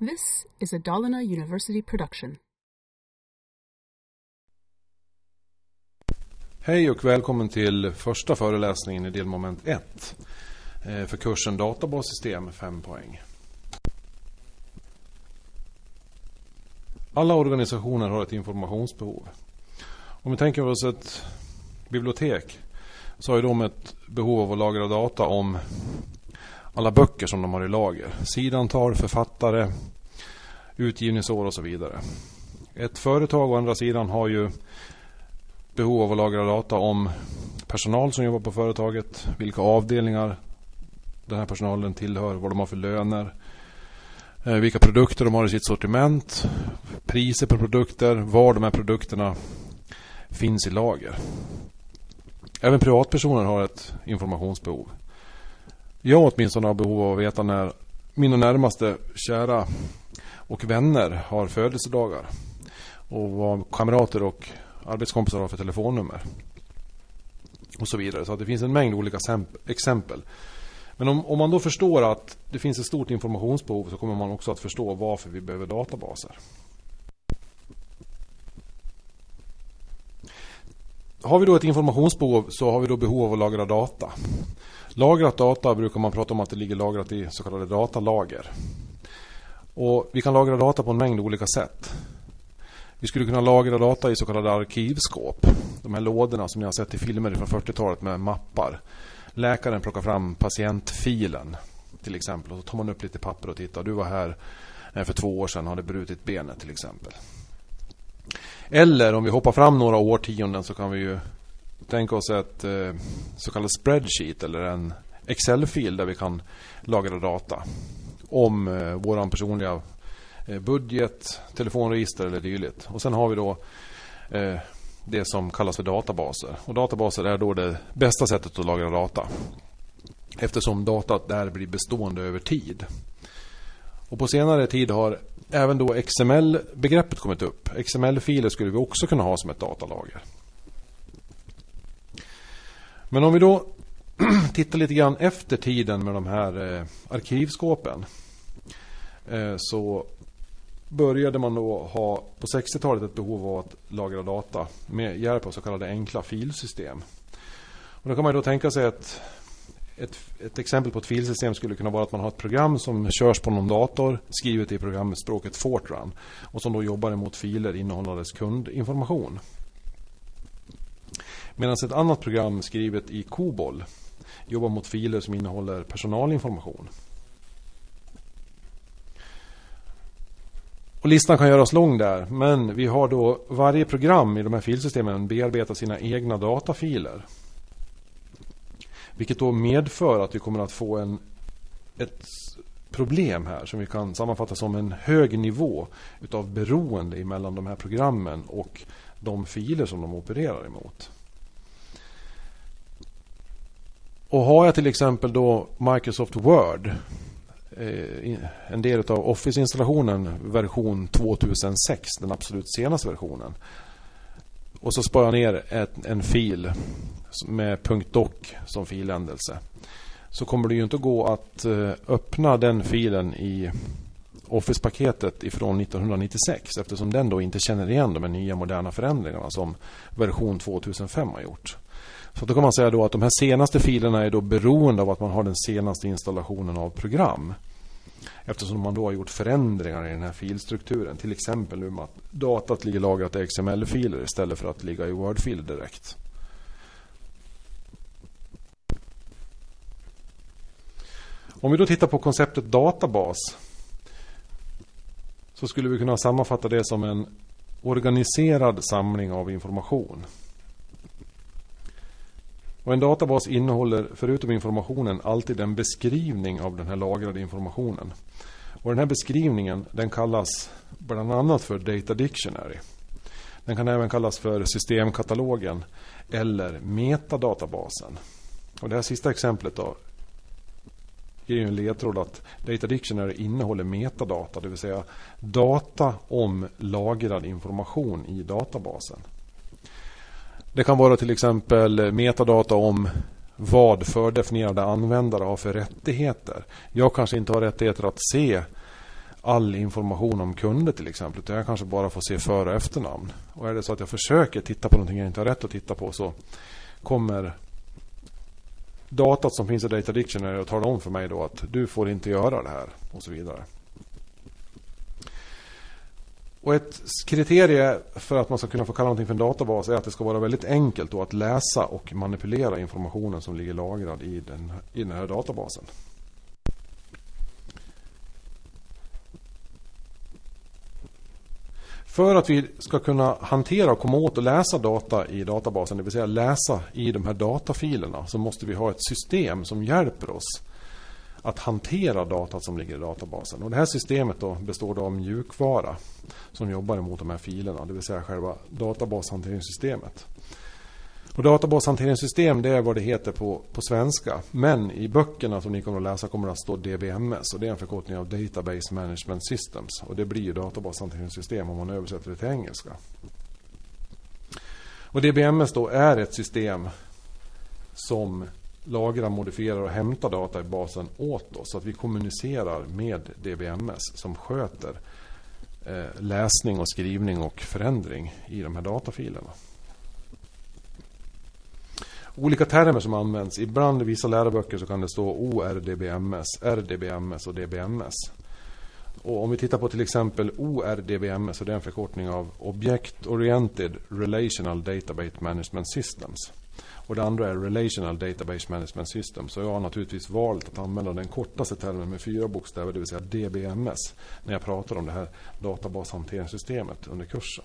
This is a Dalarna University production. Hej och välkommen till första föreläsningen i delmoment 1 eh, för kursen Databassystem 5 poäng. Alla organisationer har ett informationsbehov. Om vi tänker oss ett bibliotek så har de ett behov av att lagra data om alla böcker som de har i lager. Sidantal, författare, utgivningsår och så vidare. Ett företag å andra sidan har ju behov av att lagra data om personal som jobbar på företaget, vilka avdelningar den här personalen tillhör, vad de har för löner, eh, vilka produkter de har i sitt sortiment, priser på produkter, var de här produkterna finns i lager. Även privatpersoner har ett informationsbehov. Jag åtminstone har behov av att veta när mina närmaste kära och vänner har födelsedagar. Och vad kamrater och arbetskompisar har för telefonnummer. Och så vidare. Så att det finns en mängd olika exempel. Men om, om man då förstår att det finns ett stort informationsbehov så kommer man också att förstå varför vi behöver databaser. Har vi då ett informationsbehov så har vi då behov av att lagra data. Lagrat data brukar man prata om att det ligger lagrat i så kallade datalager. Och vi kan lagra data på en mängd olika sätt. Vi skulle kunna lagra data i så kallade arkivskåp. De här lådorna som ni har sett i filmer från 40-talet med mappar. Läkaren plockar fram patientfilen till exempel. Och så tar man upp lite papper och tittar. Du var här eh, för två år sedan och hade brutit benet till exempel. Eller om vi hoppar fram några årtionden så kan vi ju tänka oss ett eh, så kallat spreadsheet eller en Excel-fil där vi kan lagra data om eh, vår personliga eh, budget, telefonregister eller dylikt. Och sen har vi då det som kallas för databaser. Och databaser är då det bästa sättet att lagra data. Eftersom datat där blir bestående över tid. Och på senare tid har även då XML-begreppet kommit upp. XML-filer skulle vi också kunna ha som ett datalager. Men om vi då tittar lite grann efter tiden med de här eh, arkivskåpen. Eh, så började man då ha på 60-talet ett behov av att lagra data med hjälp av så kallade enkla filsystem. Och då kan man då tänka sig att ett, ett, exempel på ett filsystem skulle kunna vara att man har ett program som körs på någon dator skrivet i programspråket Fortran och som då jobbar emot filer innehållandes kundinformation. Medan ett annat program skrivet i COBOL jobbar mot filer som innehåller personalinformation. Och listan kan göras lång där, men vi har då varje program i de här filsystemen bearbetar sina egna datafiler. Vilket då medför att vi kommer att få en, ett problem här som vi kan sammanfatta som en hög nivå utav beroende mellan de här programmen och de filer som de opererar emot. Och har jag till exempel då Microsoft Word eh, en del av Office-installationen version 2006, den absolut senaste versionen. Och så sparar jag ner ett, en fil med .doc som filändelse. Så kommer det ju inte gå att eh, öppna den filen i Office-paketet ifrån 1996 eftersom den då inte känner igen de nya moderna förändringarna som version 2005 har gjort. Så då kan man säga då att de här senaste filerna är då beroende av att man har den senaste installationen av program. Eftersom man då har gjort förändringar i den här filstrukturen. Till exempel nu att datat ligger lagrat i XML-filer istället för att ligga i Word-filer direkt. Om vi då tittar på konceptet databas så skulle vi kunna sammanfatta det som en organiserad samling av information. Och en databas innehåller förutom informationen alltid en beskrivning av den här lagrade informationen. Och den här beskrivningen den kallas bland annat för Data Dictionary. Den kan även kallas för systemkatalogen eller metadatabasen. Och det här sista exemplet då ger ju en ledtråd att Data Dictionary innehåller metadata, det vill säga data om lagrad information i databasen. Det kan vara till exempel metadata om vad fördefinierade användare har för rättigheter. Jag kanske inte har rättigheter att se all information om kunder till exempel. Utan jag kanske bara får se för och efternamn. Och är det så att jag försöker titta på någonting jag inte har rätt att titta på så kommer datat som finns i Data Dictionary att tala om för mig då att du får inte göra det här och så vidare. Och ett kriterie för att man ska kunna få kalla någonting för en databas är att det ska vara väldigt enkelt att läsa och manipulera informationen som ligger lagrad i den, i den här databasen. För att vi ska kunna hantera och komma åt och läsa data i databasen, det vill säga läsa i de här datafilerna, så måste vi ha ett system som hjälper oss att hantera datat som ligger i databasen. Och det här systemet då består då av mjukvara som jobbar emot de här filerna, det vill säga själva databashanteringssystemet. Och databashanteringssystem det är vad det heter på, på svenska. Men i böckerna som ni kommer att läsa kommer det att stå DBMS. Och det är en förkortning av Database Management Systems. Och det blir ju databashanteringssystem om man översätter det till engelska. Och DBMS då är ett system som lagra, modifiera och hämta data i basen åt oss. Så att vi kommunicerar med DBMS som sköter eh, läsning och skrivning och förändring i de här datafilerna olika termer som används. Ibland i vissa läroböcker så kan det stå ORDBMS, RDBMS och DBMS. Och om vi tittar på till exempel ORDBMS så det är en förkortning av Object Oriented Relational Database Management Systems. Och det andra är Relational Database Management System. Så jag har naturligtvis valt att använda den kortaste termen med fyra bokstäver, det vill säga DBMS, när jag pratar om det här databashanteringssystemet under kursen.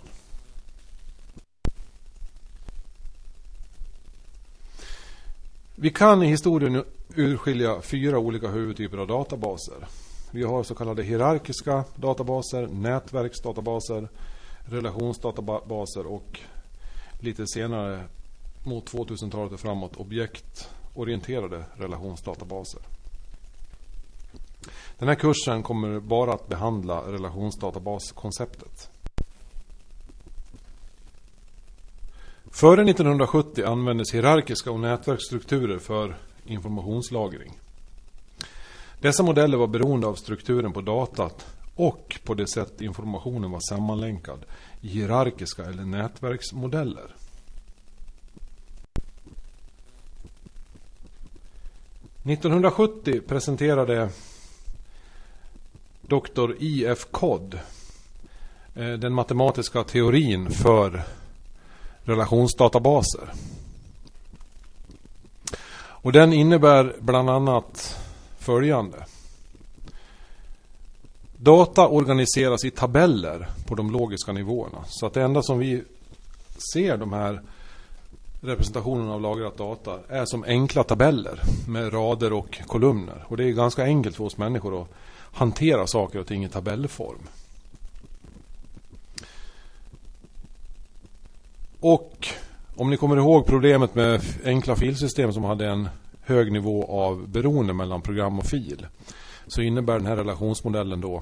Vi kan i historien urskilja fyra olika huvudtyper av databaser. Vi har så kallade hierarkiska databaser, nätverksdatabaser, relationsdatabaser och lite senare mot 2000-talet och framåt objektorienterade relationsdatabaser. Den här kursen kommer bara att behandla relationsdatabaskonceptet. Före 1970 användes hierarkiska och nätverksstrukturer för informationslagring. Dessa modeller var beroende av strukturen på datat och på det sätt informationen var sammanlänkad i hierarkiska eller nätverksmodeller. –1970 presenterade Dr. I.F. Codd eh, den matematiska teorin för relationsdatabaser. Och den innebär bland annat följande. Data organiseras i tabeller på de logiska nivåerna. Så att det enda som vi ser de här representationen av lagrat data är som enkla tabeller med rader och kolumner. Och det är ganska enkelt för oss människor att hantera saker och ting i tabellform. Och om ni kommer ihåg problemet med enkla filsystem som hade en hög nivå av beroende mellan program och fil. Så innebär den här relationsmodellen då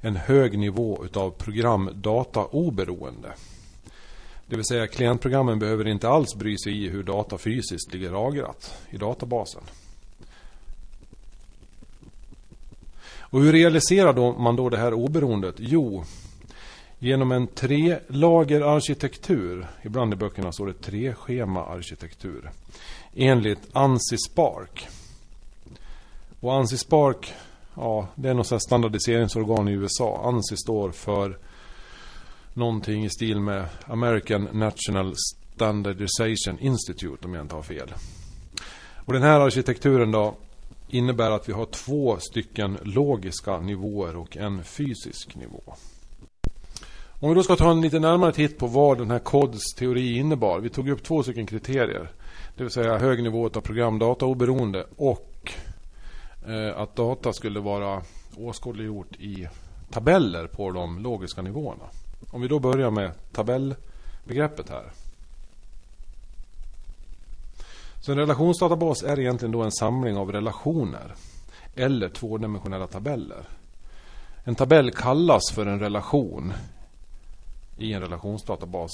en hög nivå utav programdataoberoende. Det vill säga klientprogrammen behöver inte alls bry sig i hur data fysiskt ligger lagrat i databasen. Och hur realiserar man då det här oberoendet? Jo, Genom en tre-lager-arkitektur, ibland i böckerna står det tre-schema-arkitektur, enligt ANSI Spark. Och ANSI Spark, ja, det är något standardiseringsorgan i USA. ANSI står för någonting i stil med American National Standardization Institute, om jag inte har fel. Och den här arkitekturen då innebär att vi har två stycken logiska nivåer och en fysisk nivå. Om vi då ska ta en lite närmare titt på vad den här CODs teori innebar. Vi tog upp två stycken kriterier. Det vill säga hög nivå av programdata oberoende och eh, att data skulle vara åskådliggjort i tabeller på de logiska nivåerna. Om vi då börjar med tabellbegreppet här. Så en relationsdatabas är egentligen då en samling av relationer eller tvådimensionella tabeller. En tabell kallas för en relation i en relationsdatabas.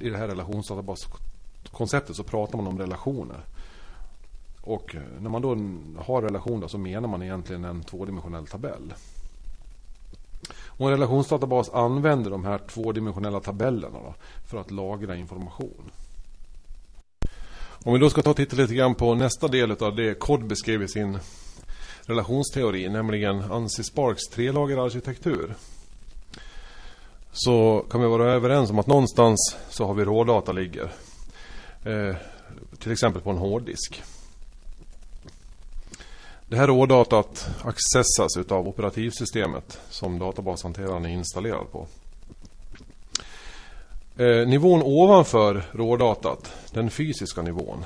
I det här relationsdatabaskonceptet så pratar man om relationer. Och när man då har relationer så menar man egentligen en tvådimensionell tabell. Och en relationsdatabas använder de här tvådimensionella tabellerna då, för att lagra information. Om vi då ska ta och titta lite grann på nästa del av det Cod beskrev i sin relationsteori, nämligen Ansi Sparks trelagerarkitektur. Så kan vi vara överens om att någonstans så har vi rådata ligger. Eh, till exempel på en hårddisk. Det här rådatat accessas utav operativsystemet som databashanteraren är installerad på. Eh, nivån ovanför rådatat, den fysiska nivån,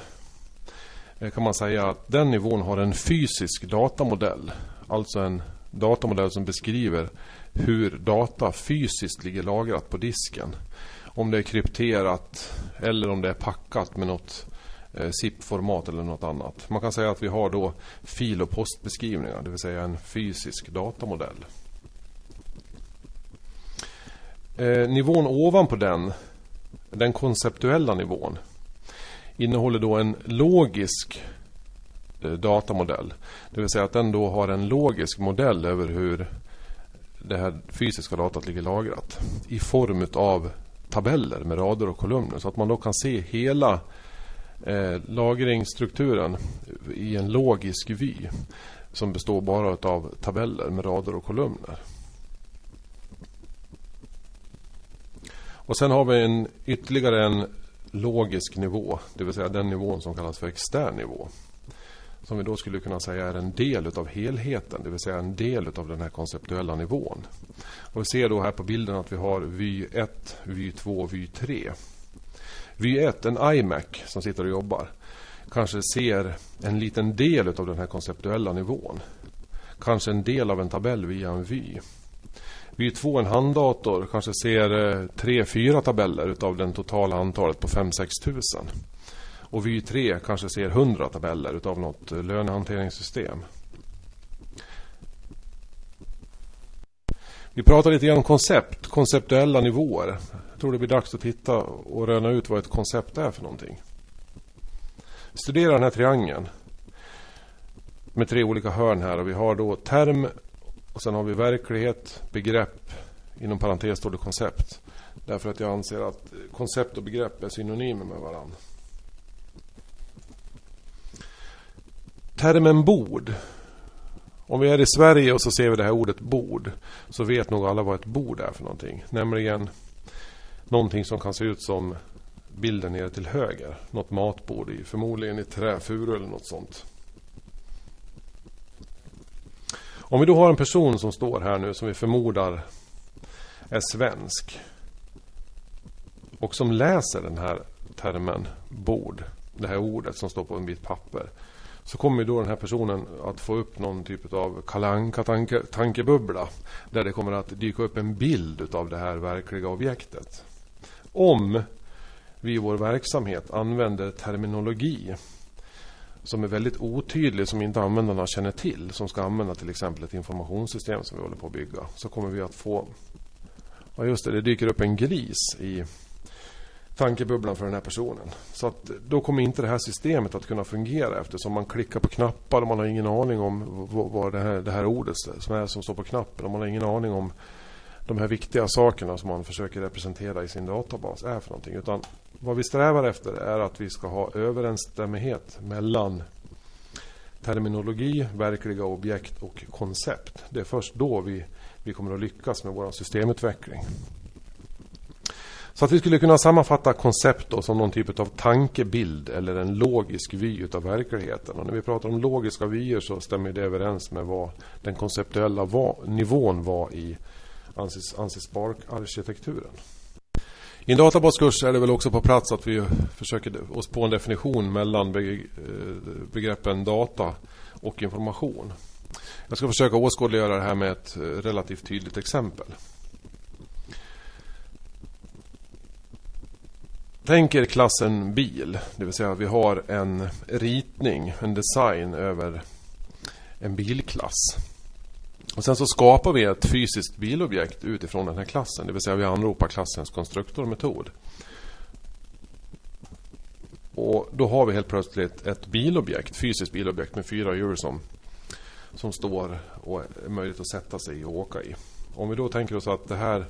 eh, kan man säga att den nivån har en fysisk datamodell. Alltså en datamodell som beskriver hur data fysiskt ligger lagrat på disken. Om det är krypterat eller om det är packat med något Eh, ZIP-format eller något annat. Man kan säga att vi har då fil och postbeskrivningar, det vill säga en fysisk datamodell. Eh, nivån ovanpå den, den konceptuella nivån, innehåller då en logisk eh, datamodell. Det vill säga att den då har en logisk modell över hur det här fysiska datat ligger lagrat. I form av tabeller med rader och kolumner. Så att man då kan se hela eh, lagringsstrukturen i en logisk vy. Som består bara av tabeller med rader och kolumner. Och sen har vi en, ytterligare en logisk nivå. Det vill säga den nivån som kallas för extern nivå. Som vi då skulle kunna säga är en del av helheten. Det vill säga en del av den här konceptuella nivån. Och vi ser då här på bilden att vi har vy 1, vy 2 och vy 3. Vy 1, en iMac som sitter och jobbar, kanske ser en liten del av den här konceptuella nivån. Kanske en del av en tabell via en vy. Vy 2, en handdator, kanske ser eh, 3-4 tabeller utav det totala antalet på 5-6 tusen. Och vy 3 kanske ser 100 tabeller utav något eh, lönehanteringssystem. Vi pratar lite grann om koncept, konceptuella nivåer. Jag tror det blir dags att titta och röna ut vad ett koncept är för någonting. Studera den här triangeln med tre olika hörn här och vi har då term och sen har vi verklighet, begrepp, inom parentes står det koncept. Därför att jag anser att koncept och begrepp är synonymer med varandra. Termen bord. Om vi är i Sverige och så ser vi det här ordet bord så vet nog alla vad ett bord är för någonting. Nämligen någonting som kan se ut som bilden nere till höger. Något matbord i förmodligen i trä, furu eller något sånt. Om vi då har en person som står här nu som vi förmodar är svensk och som läser den här termen bord, det här ordet som står på en bit papper så kommer då den här personen att få upp någon typ av kalanka tanke, tankebubbla där det kommer att dyka upp en bild av det här verkliga objektet. Om vi i vår verksamhet använder terminologi som är väldigt otydlig, som inte användarna känner till, som ska använda till exempel ett informationssystem som vi håller på att bygga, så kommer vi att få... Ja, just det, det dyker upp en gris i tankebubblan för den här personen. Så att då kommer inte det här systemet att kunna fungera eftersom man klickar på knappar och man har ingen aning om vad det här, det här ordet som är som står på knappen och man har ingen aning om de här viktiga sakerna som man försöker representera i sin databas är för någonting. Utan vad vi strävar efter är att vi ska ha överensstämmighet mellan terminologi, verkliga objekt och koncept. Det är först då vi, vi kommer att lyckas med vår systemutveckling. Så att vi skulle kunna sammanfatta koncept då som någon typ av tankebild eller en logisk vy av verkligheten. Och när vi pratar om logiska vyer så stämmer det överens med vad den konceptuella va nivån var i Ansis, Ansis Spark-arkitekturen. I en databaskurs är det väl också på plats att vi försöker oss på en definition mellan eh, begreppen data och information. Jag ska försöka åskådliggöra det här med ett eh, relativt tydligt exempel. Tänk er klassen bil, det vill säga vi har en ritning, en design över en bilklass. Och sen så skapar vi ett fysiskt bilobjekt utifrån den här klassen, det vill säga vi anropar klassens konstruktormetod. Och då har vi helt plötsligt ett bilobjekt, fysiskt bilobjekt med fyra hjul som, som står och är möjligt att sätta sig i och åka i. Om vi då tänker oss att det här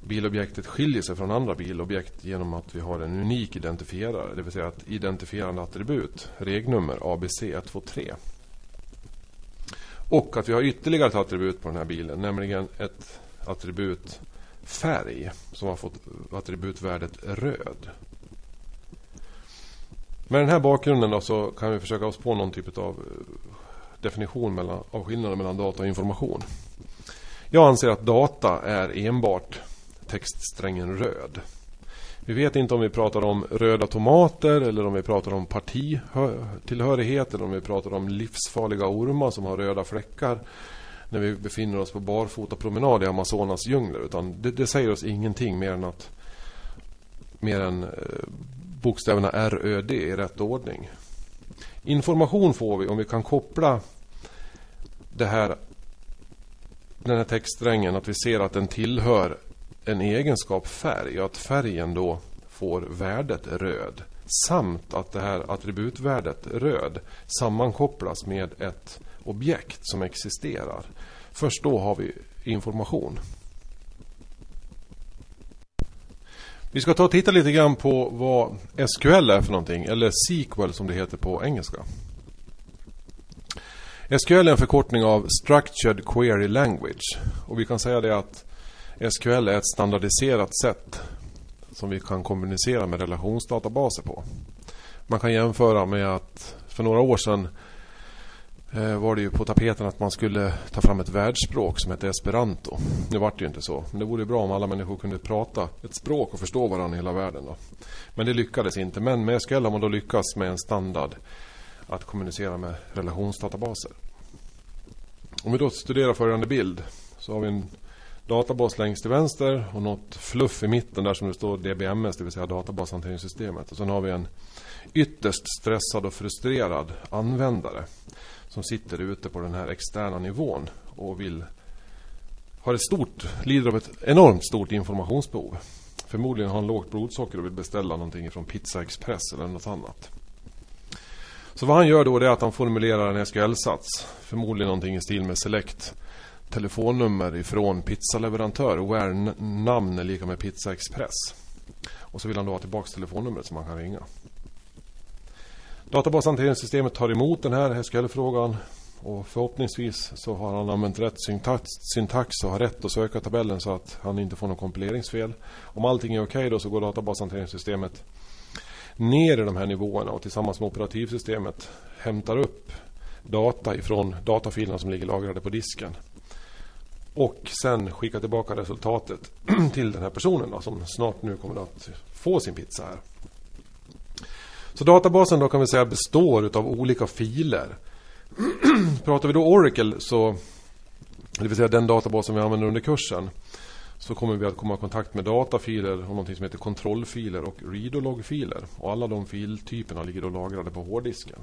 bilobjektet skiljer sig från andra bilobjekt genom att vi har en unik identifierare, det vill säga ett identifierande attribut, regnummer ABC123. Och att vi har ytterligare ett attribut på den här bilen, nämligen ett attribut färg som har fått attributvärdet röd. Med den här bakgrunden då så kan vi försöka oss på någon typ av eh, definition mellan, av skillnaden mellan data och information. Jag anser att data är enbart textsträngen röd. Vi vet inte om vi pratar om röda tomater eller om vi pratar om partitillhörighet eller om vi pratar om livsfarliga ormar som har röda fläckar när vi befinner oss på barfota promenad i Amazonas djungler. Utan det, det, säger oss ingenting mer än att mer än eh, bokstäverna RÖD i rätt ordning. Information får vi om vi kan koppla det här den här textsträngen att vi ser att den tillhör en egenskap färg och att färgen då får värdet röd. Samt att det här attributvärdet röd sammankopplas med ett objekt som existerar. Först då har vi information. Vi ska ta och titta lite grann på vad SQL är för någonting, eller SQL som det heter på engelska. SQL är en förkortning av Structured Query Language. Och vi kan säga det att SQL är ett standardiserat sätt som vi kan kommunicera med relationsdatabaser på. Man kan jämföra med att för några år sedan eh, var det ju på tapeten att man skulle ta fram ett världsspråk som hette esperanto. Nu vart det ju inte så. Men det vore bra om alla människor kunde prata ett språk och förstå varandra i hela världen. Då. Men det lyckades inte. Men med SQL har man då lyckats med en standard att kommunicera med relationsdatabaser. Om vi då studerar följande bild så har vi en databas längst till vänster och något fluff i mitten där som det står DBMS, det vill säga databashanteringssystemet. Och sen har vi en ytterst stressad och frustrerad användare som sitter ute på den här externa nivån och vill har ett stort, lider av ett enormt stort informationsbehov. Förmodligen har han lågt blodsocker och vill beställa någonting från Pizza Express eller något annat. Så vad han gör då är att han formulerar en SQL-sats. Förmodligen någonting i stil med select telefonnummer ifrån pizzaleverantör Ware-namn är lika med Pizza Express. Och så vill han då ha tillbaka telefonnumret som man kan ringa. Databashanteringssystemet tar emot den här SQL-frågan och förhoppningsvis så har han använt rätt syntax, syntax och har rätt att söka tabellen så att han inte får något kompileringsfel. Om allting är okej okay då så går databashanteringssystemet ner i de här nivåerna och tillsammans med operativsystemet hämtar upp data ifrån datafilerna som ligger lagrade på disken. Och sen skicka tillbaka resultatet till den här personen då, som snart nu kommer att få sin pizza här. Så databasen då kan vi säga består av olika filer. Pratar vi då Oracle så det vill säga den databasen vi använder under kursen så kommer vi att komma i kontakt med datafiler och något som heter kontrollfiler och read och logfiler. Och alla de filtyperna ligger då lagrade på hårddisken.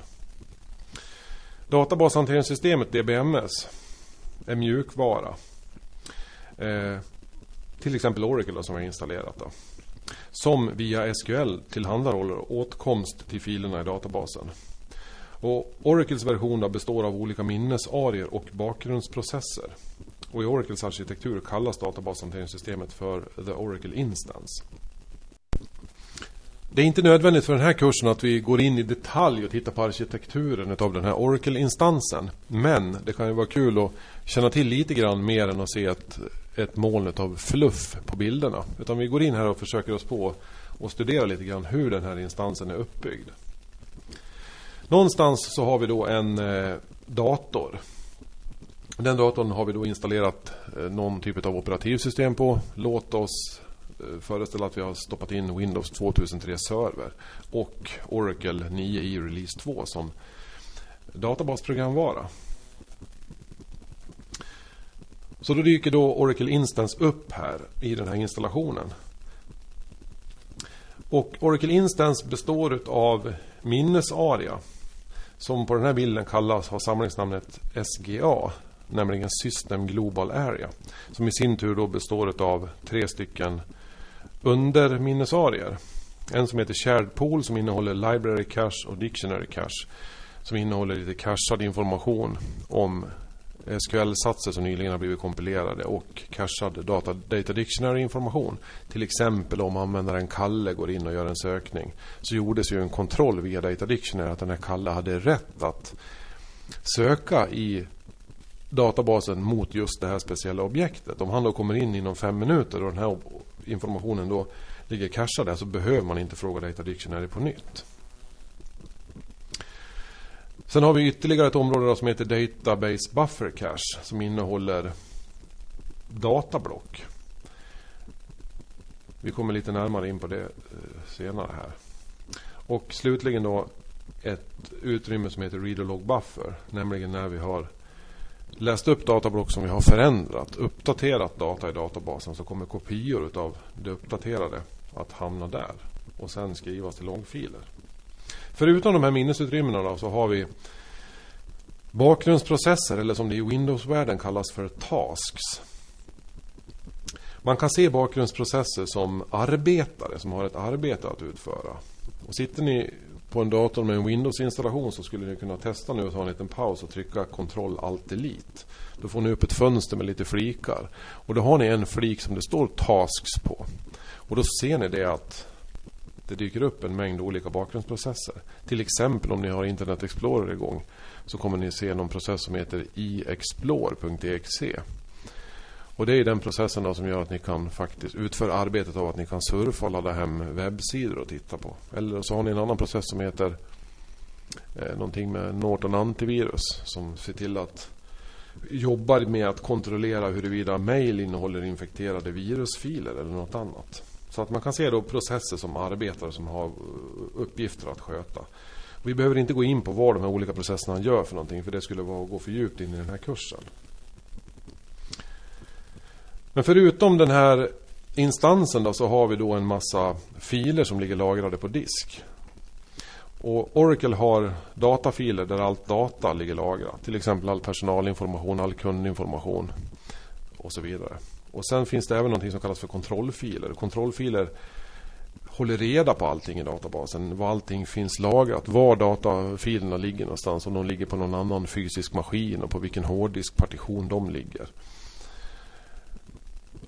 Databashanteringssystemet DBMS är mjukvara. Eh, till exempel Oracle då, som är installerat. Då, som via SQL tillhandahåller åtkomst till filerna i databasen. Och Oracles version består av olika minnesarier och bakgrundsprocesser. Och i Oracles arkitektur kallas databashanteringssystemet för The Oracle Instance. Det är inte nödvändigt för den här kursen att vi går in i detalj och tittar på arkitekturen av den här Oracle-instansen. Men det kan ju vara kul att känna till lite grann mer än att se ett, ett moln av fluff på bilderna. Utan vi går in här och försöker oss på och studera lite grann hur den här instansen är uppbyggd. Någonstans så har vi då en eh, dator. Den datorn har vi då installerat eh, någon typ av operativsystem på. Låt oss eh, föreställa att vi har stoppat in Windows 2003 Server och Oracle 9 i Release 2 som databasprogramvara. Så då dyker då Oracle Instance upp här i den här installationen. Och Oracle Instance består av minnesaria som på den här bilden kallas, har samlingsnamnet SGA, nämligen System Global Area, som i sin tur då består av tre stycken underminnesarier. En som heter Shared Pool som innehåller Library Cache och Dictionary Cache som innehåller lite cachad information om SQL-satser som nyligen har blivit kompilerade och cachad data, data dictionary-information. Till exempel om användaren Kalle går in och gör en sökning så gjordes ju en kontroll via data dictionary att den här Kalle hade rätt att söka i databasen mot just det här speciella objektet. Om han då kommer in inom fem minuter och den här informationen då ligger cashad där så behöver man inte fråga Data Dictionary på nytt. Sen har vi ytterligare ett område som heter Database Buffer Cache som innehåller datablock. Vi kommer lite närmare in på det eh, senare här. Och slutligen då ett utrymme som heter Reader Log Buffer. Nämligen när vi har läst upp datablock som vi har förändrat, uppdaterat data i databasen så kommer kopior av det uppdaterade att hamna där och sen skrivas till långfiler. Förutom de här minnesutrymmena då, så har vi bakgrundsprocesser eller som det i Windows-världen kallas för tasks. Man kan se bakgrundsprocesser som arbetare som har ett arbete att utföra. Och sitter ni på en dator med en Windows-installation så skulle ni kunna testa nu att ta en liten paus och trycka Ctrl Alt Delete. Då får ni upp ett fönster med lite flikar. Och då har ni en flik som det står Tasks på. Och då ser ni det att det dyker upp en mängd olika bakgrundsprocesser. Till exempel om ni har Internet Explorer igång så kommer ni se någon process som heter iexplore.exe. E. Och det är den processen då som gör att ni kan faktiskt utföra arbetet av att ni kan surfa och ladda hem webbsidor och titta på. Eller så har ni en annan process som heter eh, någonting med Norton Antivirus som ser till att jobbar med att kontrollera huruvida mail innehåller infekterade virusfiler eller något annat. Så att man kan se då processer som arbetare som har eh, uppgifter att sköta. Vi behöver inte gå in på vad de här olika processerna gör för någonting för det skulle vara att gå för djupt in i den här kursen. Men förutom den här instansen då, så har vi då en massa filer som ligger lagrade på disk. Och Oracle har datafiler där allt data ligger lagrat. Till exempel all personalinformation, all kundinformation och så vidare. Och sen finns det även något som kallas för kontrollfiler. Kontrollfiler håller reda på allting i databasen. Var allting finns lagrat. Var datafilerna ligger någonstans. Om de ligger på någon annan fysisk maskin och på vilken hårddiskpartition de ligger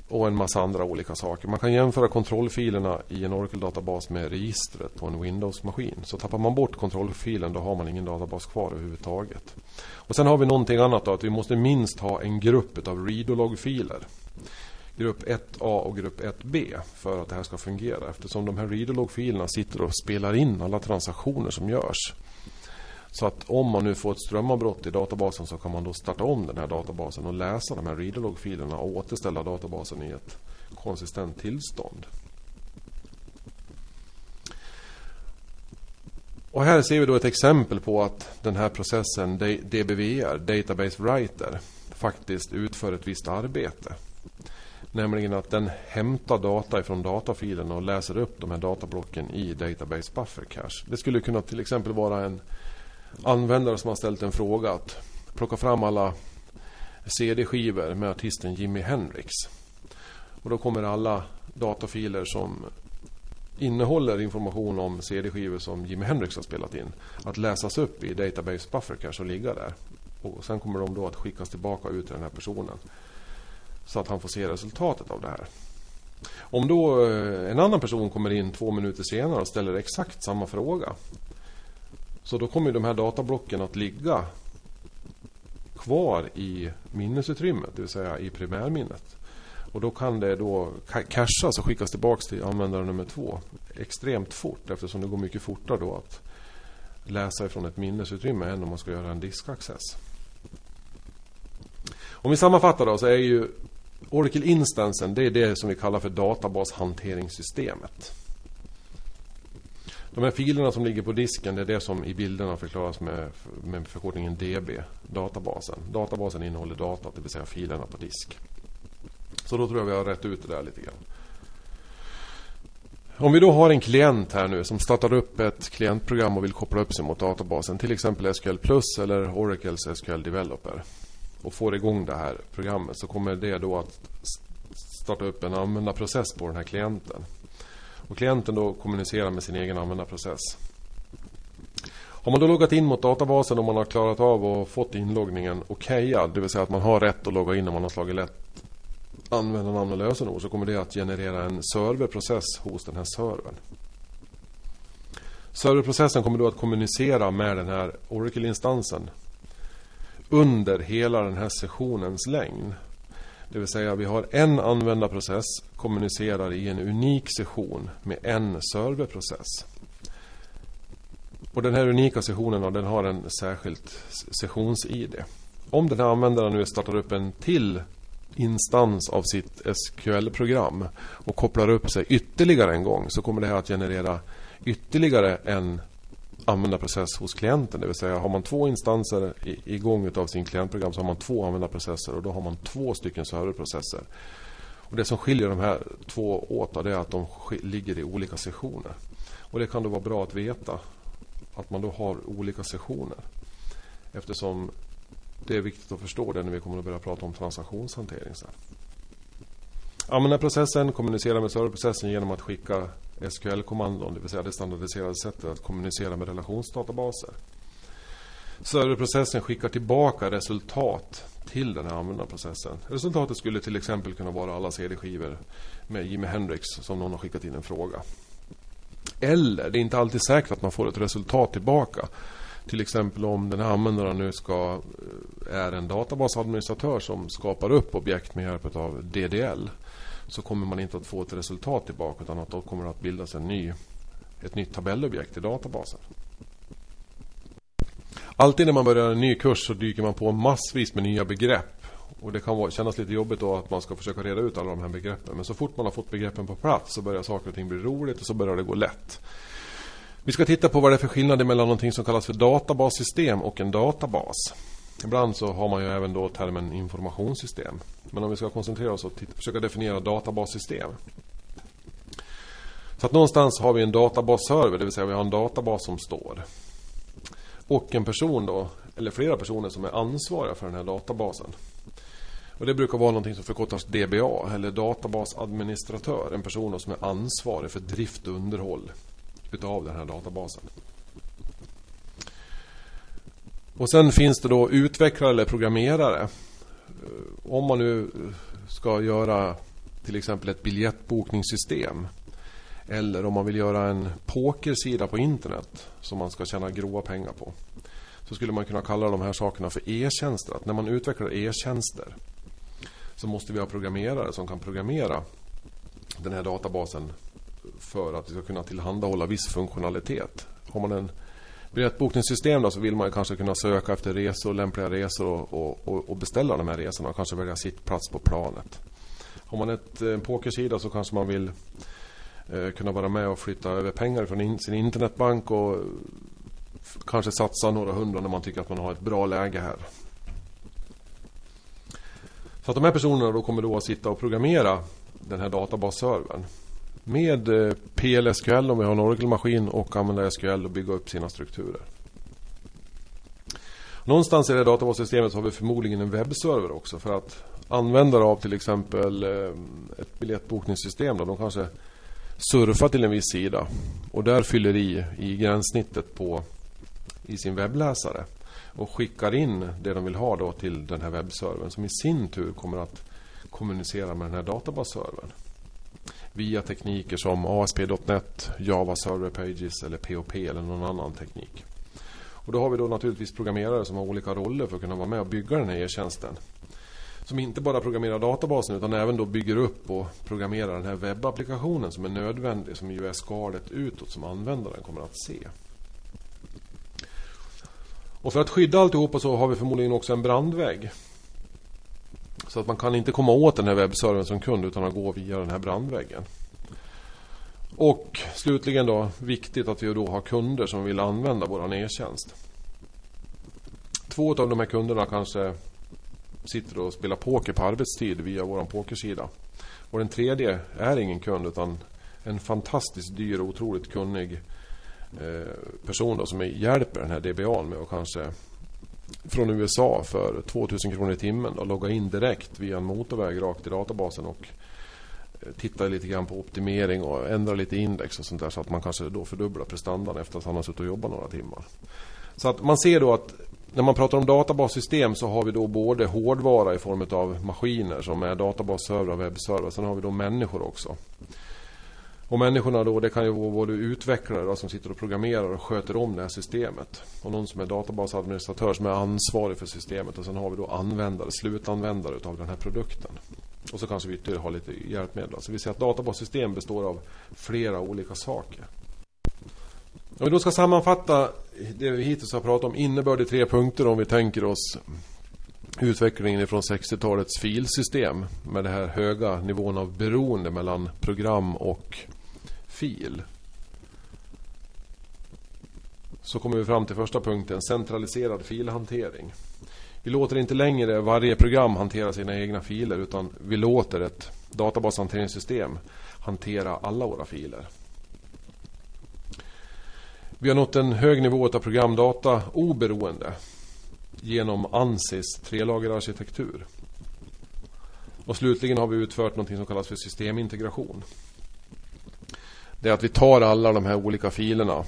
och en massa andra olika saker. Man kan jämföra kontrollfilerna i en Oracle-databas med registret på en Windows-maskin. Så tappar man bort kontrollfilen då har man ingen databas kvar överhuvudtaget. Och Sen har vi någonting annat då, att vi måste minst ha en grupp av readolog-filer. Grupp 1A och grupp 1B för att det här ska fungera. Eftersom de här readolog-filerna sitter och spelar in alla transaktioner som görs. Så att om man nu får ett strömavbrott i databasen så kan man då starta om den här databasen och läsa de här readerlog-filerna och återställa databasen i ett konsistent tillstånd. Och här ser vi då ett exempel på att den här processen DBVR, Database Writer, faktiskt utför ett visst arbete. Nämligen att den hämtar data ifrån datafilen och läser upp de här datablocken i Database Buffer Cache. Det skulle kunna till exempel vara en användare som har ställt en fråga att plocka fram alla CD-skivor med artisten Jimi Hendrix. Och då kommer alla datafiler som innehåller information om CD-skivor som Jimi Hendrix har spelat in att läsas upp i Database Buffer Cache och ligga där. Och sen kommer de då att skickas tillbaka ut till den här personen så att han får se resultatet av det här. Om då eh, en annan person kommer in två minuter senare och ställer exakt samma fråga så då kommer de här datablocken att ligga kvar i minnesutrymmet, det vill säga i primärminnet. Och då kan det då cashas och skickas tillbaka till användare nummer två extremt fort eftersom det går mycket fortare då att läsa ifrån ett minnesutrymme än om man ska göra en diskaccess. Om vi sammanfattar då så är ju Oracle Instansen det är det som vi kallar för databashanteringssystemet. De här filerna som ligger på disken det är det som i bilderna förklaras med, med förkortningen DB, databasen. Databasen innehåller data, det vill säga filerna på disk. Så då tror jag vi har rätt ut det där lite grann. Om vi då har en klient här nu som startar upp ett klientprogram och vill koppla upp sig mot databasen, till exempel SQL Plus eller Oracles SQL Developer och får igång det här programmet så kommer det då att starta upp en användarprocess på den här klienten. Och klienten då kommunicerar med sin egen användarprocess. Har man då loggat in mot databasen och man har klarat av och fått inloggningen okejad, det vill säga att man har rätt att logga in om man har slagit lätt användarnamn och lösenord så kommer det att generera en serverprocess hos den här servern. Serverprocessen kommer då att kommunicera med den här Oracle-instansen under hela den här sessionens längd. Det vill säga vi har en användarprocess kommunicerar i en unik session med en serverprocess. Och den här unika sessionen den har en särskilt sessions-id. Om den här användaren nu startar upp en till instans av sitt SQL-program och kopplar upp sig ytterligare en gång så kommer det här att generera ytterligare en användarprocess hos klienten. Det vill säga har man två instanser igång utav sin klientprogram så har man två användarprocesser och då har man två stycken serverprocesser. Och det som skiljer de här två åt är att de ligger i olika sessioner. Och det kan då vara bra att veta att man då har olika sessioner. Eftersom det är viktigt att förstå det när vi kommer att börja prata om transaktionshantering sen. Användarprocessen kommunicerar med serverprocessen genom att skicka SQL-kommandon, det vill säga det standardiserade sättet att kommunicera med relationsdatabaser. Serverprocessen skickar tillbaka resultat till den här användarprocessen. Resultatet skulle till exempel kunna vara alla CD-skivor med Jimi Hendrix som någon har skickat in en fråga. Eller, det är inte alltid säkert att man får ett resultat tillbaka. Till exempel om den här användaren nu ska, eh, är en databasadministratör som skapar upp objekt med hjälp av DDL så kommer man inte att få ett resultat tillbaka utan att då kommer det att bildas en ny, ett nytt tabellobjekt i databasen. Alltid när man börjar en ny kurs så dyker man på massvis med nya begrepp. Och det kan kännas lite jobbigt då att man ska försöka reda ut alla de här begreppen. Men så fort man har fått begreppen på plats så börjar saker och ting bli roligt och så börjar det gå lätt. Vi ska titta på vad det är för skillnad mellan någonting som kallas för databassystem och en databas. Ibland så har man ju även då termen informationssystem. Men om vi ska koncentrera oss och titta, försöka definiera databassystem. Så att någonstans har vi en databasserver, det vill säga vi har en databas som står. Och en person då, eller flera personer som är ansvariga för den här databasen. Och det brukar vara någonting som förkortas DBA, eller databasadministratör. En person som är ansvarig för drift och underhåll utav den här databasen. Och sen finns det då utvecklare eller programmerare. Eh, om man nu eh, ska göra till exempel ett biljettbokningssystem. Eller om man vill göra en pokersida på internet som man ska tjäna grova pengar på. Så skulle man kunna kalla de här sakerna för e-tjänster. Att när man utvecklar e-tjänster så måste vi ha programmerare som kan programmera den här databasen för att vi ska kunna tillhandahålla viss funktionalitet. Har man en biljettbokningssystem då, så vill man kanske kunna söka efter resor, lämpliga resor och, och, och beställa de här resorna och kanske välja sitt plats på planet. Har man ett, eh, en pokersida så kanske man vill eh, kunna vara med och flytta över pengar från in, sin internetbank och kanske satsa några hundra när man tycker att man har ett bra läge här. Så att de här personerna då kommer då att sitta och programmera den här databasservern med eh, PLSQL om vi har en Oracle-maskin och använda SQL och bygga upp sina strukturer. Någonstans i det databassystemet har vi förmodligen en webbserver också för att användare av till exempel eh, ett biljettbokningssystem då, de kanske surfar till en viss sida och där fyller i i gränssnittet på i sin webbläsare och skickar in det de vill ha då till den här webbservern som i sin tur kommer att kommunicera med den här databasservern via tekniker som ASP.NET, Java Server Pages eller POP eller någon annan teknik. Och då har vi då naturligtvis programmerare som har olika roller för att kunna vara med och bygga den här e-tjänsten. Som inte bara programmerar databasen utan även då bygger upp och programmerar den här webbapplikationen som är nödvändig som ju är skalet utåt som användaren kommer att se. Och för att skydda alltihopa så har vi förmodligen också en brandvägg. Så att man kan inte komma åt den här webbservern som kund utan att gå via den här brandväggen. Och slutligen då viktigt att vi då har kunder som vill använda vår e-tjänst. Två av de här kunderna kanske sitter och spelar poker på arbetstid via vår pokersida. Och den tredje är ingen kund utan en fantastiskt dyr och otroligt kunnig eh, person då, som hjälper den här DBA med att kanske från USA för 2000 kronor i timmen och logga in direkt via en motorväg rakt i databasen och eh, titta lite grann på optimering och ändra lite index och sånt där så att man kanske då fördubblar prestandan efter att han har suttit och jobbat några timmar. Så att man ser då att när man pratar om databassystem så har vi då både hårdvara i form av maskiner som är databasservrar och webbservrar. Sen har vi då människor också. Och människorna då, det kan ju vara både utvecklare då, som sitter och programmerar och sköter om det här systemet. Och någon som är databasadministratör som är ansvarig för systemet. Och sen har vi då användare, slutanvändare utav den här produkten. Och så kanske vi ytterligare har lite hjälpmedel. Så vi ser att databassystem består av flera olika saker. Om vi då ska sammanfatta det vi hittills har pratat om, innebörd i tre punkter om vi tänker oss utvecklingen från 60-talets filsystem med den här höga nivån av beroende mellan program och fil. Så kommer vi fram till första punkten, centraliserad filhantering. Vi låter inte längre varje program hantera sina egna filer utan vi låter ett databashanteringssystem hantera alla våra filer. Vi har nått en hög nivå av programdata oberoende genom Ansis trelagerarkitektur. Och slutligen har vi utfört något som kallas för systemintegration. Det är att vi tar alla de här olika filerna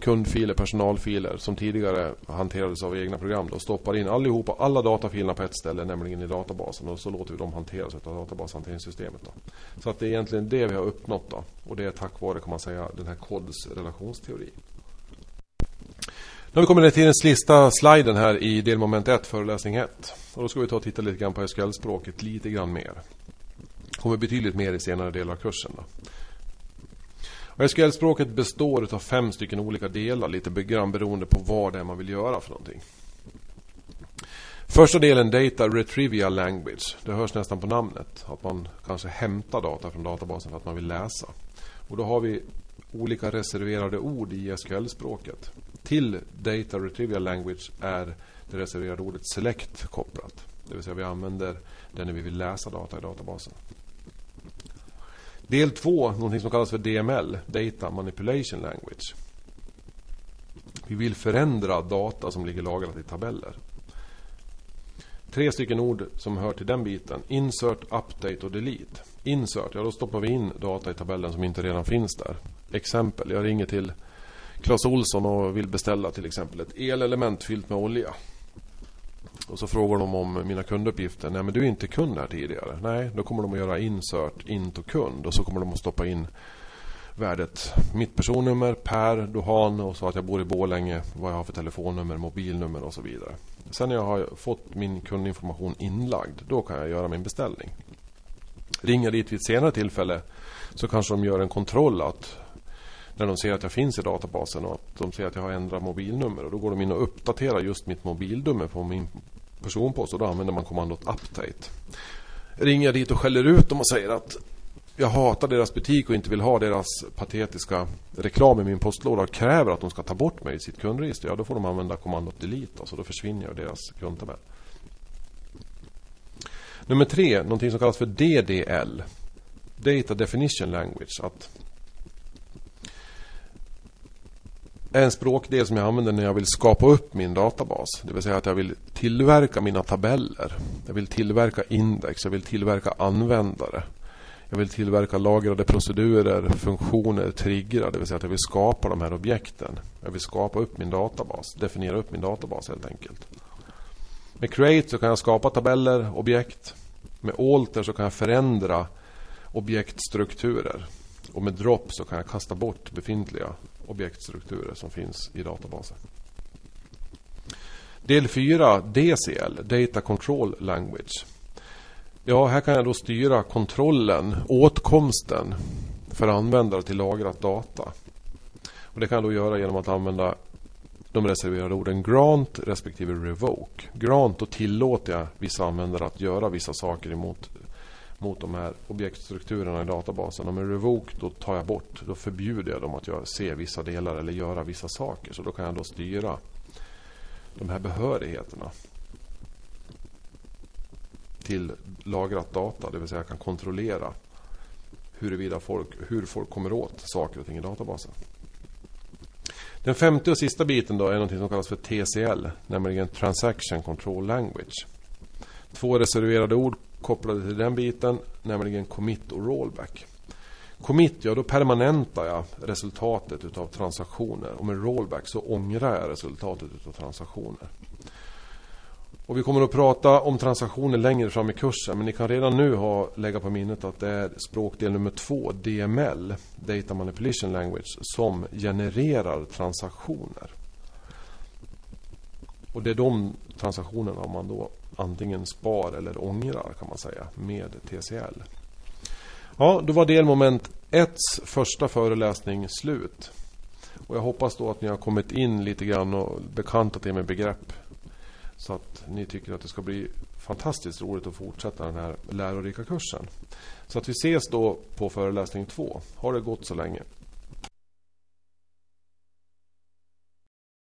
kundfiler, personalfiler som tidigare hanterades av egna program och stoppar in allihopa, alla datafilerna på ett ställe, nämligen i databasen och så låter vi dem hanteras av databashanteringssystemet. Då. Så att det är egentligen det vi har uppnått då. och det är tack vare kan man säga den här KODS relationsteori. Nu har vi kommit till den sista sliden här i delmoment 1, föreläsning 1. Och då ska vi ta och titta lite grann på SQL-språket lite grann mer. Det kommer betydligt mer i senare delar av kursen. Då. SQL-språket består av fem stycken olika delar, lite grann beroende på vad det är man vill göra för någonting. Första delen Data Retrieval Language. Det hörs nästan på namnet. Att man kanske hämtar data från databasen för att man vill läsa. Och då har vi olika reserverade ord i SQL-språket. Till Data Retrieval Language är det reserverade ordet Select kopplat. Det vill säga vi använder det när vi vill läsa data i databasen. Del 2, någonting som kallas för DML, Data Manipulation Language. Vi vill förändra data som ligger lagrat i tabeller. Tre stycken ord som hör till den biten. Insert, Update och Delete. Insert, ja då stoppar vi in data i tabellen som inte redan finns där. Exempel, jag ringer till Clas Olsson och vill beställa till exempel ett elelement fyllt med olja. Och så frågar de om mina kunduppgifter. Nej men du är inte kund här tidigare. Nej, då kommer de att göra insert, int och kund. Och så kommer de att stoppa in värdet. Mitt personnummer, Per Dohan och så att jag bor i Bålänge. Vad jag har för telefonnummer, mobilnummer och så vidare. Sen när jag har fått min kundinformation inlagd. Då kan jag göra min beställning. Ringer dit vid ett senare tillfälle så kanske de gör en kontroll att när de ser att jag finns i databasen och att de ser att jag har ändrat mobilnummer. Och då går de in och uppdaterar just mitt mobilnummer på min personpost och då använder man kommandot update. Ringer jag dit och skäller ut dem och säger att jag hatar deras butik och inte vill ha deras patetiska reklam i min postlåda och kräver att de ska ta bort mig i sitt kundregister. Ja, då får de använda kommandot delete och så då försvinner jag deras kundtabell. Nummer tre, någonting som kallas för DDL. Data Definition Language. Att är en språkdel som jag använder när jag vill skapa upp min databas. Det vill säga att jag vill tillverka mina tabeller. Jag vill tillverka index, jag vill tillverka användare. Jag vill tillverka lagrade procedurer, funktioner, triggrar. Det vill säga att jag vill skapa de här objekten. Jag vill skapa upp min databas, definiera upp min databas helt enkelt. Med create så kan jag skapa tabeller, objekt. Med alter så kan jag förändra objektstrukturer. Och med drop så kan jag kasta bort befintliga objektstrukturer som finns i databasen. Del 4, DCL, Data Control Language. Ja, här kan jag då styra kontrollen, åtkomsten för användare till lagrat data. Och Det kan jag då göra genom att använda de reserverade orden grant respektive revoke. Grant, då tillåter jag vissa användare att göra vissa saker emot mot de här objektstrukturerna i databasen. Och med revoke då tar jag bort, då förbjuder jag dem att jag se vissa delar eller göra vissa saker. Så då kan jag då styra de här behörigheterna till lagrat data. Det vill säga jag kan kontrollera huruvida folk, hur folk kommer åt saker och ting i databasen. Den femte och sista biten då är något som kallas för TCL, nämligen Transaction Control Language. Två reserverade ord kopplade till den biten, nämligen commit och rollback. Commit, ja då permanentar jag resultatet utav transaktioner och med rollback så ångrar jag resultatet utav transaktioner. Och vi kommer att prata om transaktioner längre fram i kursen men ni kan redan nu ha lägga på minnet att det är språkdel nummer två, DML, Data Manipulation Language, som genererar transaktioner. Och det är de transaktionerna man då antingen spar eller ångrar kan man säga med TCL. Ja, då var delmoment 1 första föreläsning slut. Och jag hoppas då att ni har kommit in lite grann och bekantat er med begrepp. Så att ni tycker att det ska bli fantastiskt roligt att fortsätta den här lärorika kursen. Så att vi ses då på föreläsning 2. Ha det gott så länge.